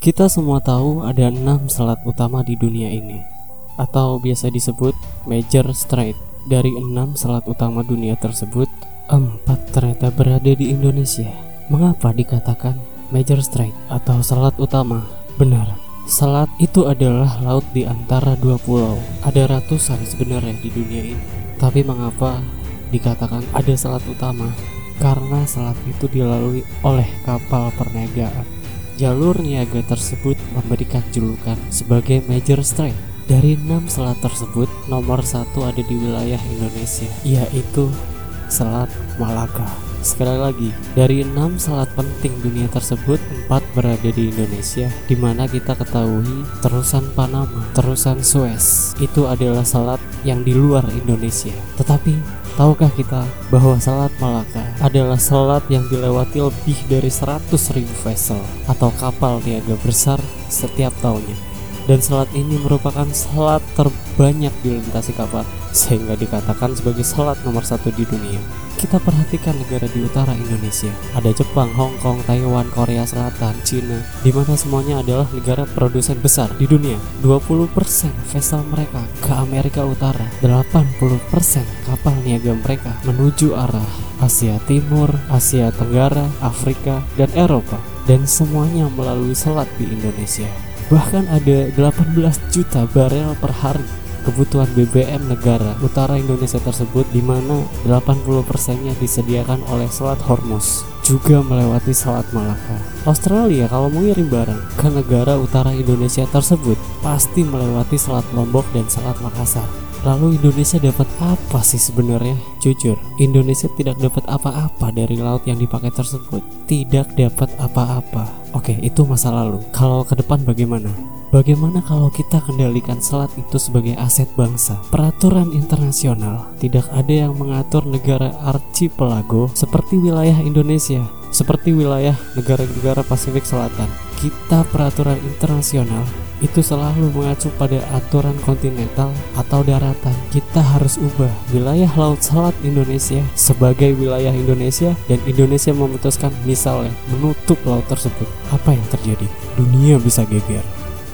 Kita semua tahu ada enam selat utama di dunia ini, atau biasa disebut Major Strait. Dari enam selat utama dunia tersebut, empat ternyata berada di Indonesia. Mengapa dikatakan Major Strait atau selat utama? Benar, selat itu adalah laut di antara dua pulau. Ada ratusan sebenarnya di dunia ini. Tapi mengapa dikatakan ada selat utama? Karena selat itu dilalui oleh kapal perniagaan. Jalur niaga tersebut memberikan julukan sebagai Major Strait. Dari enam selat tersebut, nomor satu ada di wilayah Indonesia, yaitu Selat Malaka. Sekali lagi, dari enam selat penting dunia tersebut, empat berada di Indonesia, di mana kita ketahui terusan Panama, terusan Suez, itu adalah selat yang di luar Indonesia. Tetapi Tahukah kita bahwa Selat Malaka adalah selat yang dilewati lebih dari 100 ribu vessel atau kapal niaga besar setiap tahunnya. Dan selat ini merupakan selat terbanyak dilintasi kapal sehingga dikatakan sebagai selat nomor satu di dunia. Kita perhatikan negara di utara Indonesia. Ada Jepang, Hong Kong, Taiwan, Korea Selatan, Cina, di mana semuanya adalah negara produsen besar di dunia. 20% vessel mereka ke Amerika Utara, 80% kapal niaga mereka menuju arah Asia Timur, Asia Tenggara, Afrika, dan Eropa. Dan semuanya melalui selat di Indonesia. Bahkan ada 18 juta barel per hari kebutuhan BBM negara utara Indonesia tersebut di mana 80 persennya disediakan oleh Selat Hormuz juga melewati Selat Malaka. Australia kalau mau ngirim barang ke negara utara Indonesia tersebut pasti melewati Selat Lombok dan Selat Makassar. Lalu Indonesia dapat apa sih sebenarnya? Jujur, Indonesia tidak dapat apa-apa dari laut yang dipakai tersebut. Tidak dapat apa-apa. Oke, itu masa lalu. Kalau ke depan bagaimana? Bagaimana kalau kita kendalikan selat itu sebagai aset bangsa? Peraturan internasional tidak ada yang mengatur negara archipelago seperti wilayah Indonesia, seperti wilayah negara-negara Pasifik Selatan. Kita peraturan internasional itu selalu mengacu pada aturan kontinental atau daratan. Kita harus ubah wilayah laut selat Indonesia sebagai wilayah Indonesia dan Indonesia memutuskan misalnya menutup laut tersebut. Apa yang terjadi? Dunia bisa geger.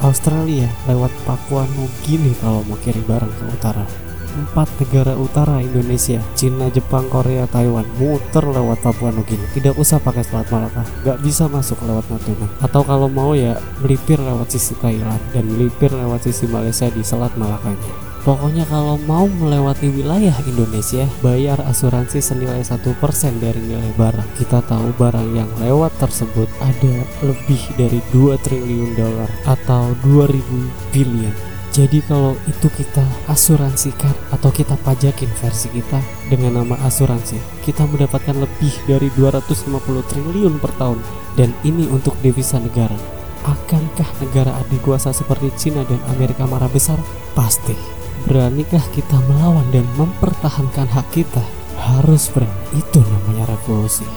Australia lewat Papua Nugini kalau mau kirim barang ke utara empat negara utara Indonesia Cina, Jepang, Korea, Taiwan muter lewat Papua Nugini tidak usah pakai Selat Malaka nggak bisa masuk lewat Natuna atau kalau mau ya melipir lewat sisi Thailand dan melipir lewat sisi Malaysia di Selat Malakanya Pokoknya kalau mau melewati wilayah Indonesia, bayar asuransi senilai 1% dari nilai barang. Kita tahu barang yang lewat tersebut ada lebih dari 2 triliun dolar atau 2000 billion. Jadi kalau itu kita asuransikan atau kita pajakin versi kita dengan nama asuransi, kita mendapatkan lebih dari 250 triliun per tahun dan ini untuk devisa negara. Akankah negara adik kuasa seperti Cina dan Amerika marah besar? Pasti. Beranikah kita melawan dan mempertahankan hak kita? Harus berani, itu namanya revolusi.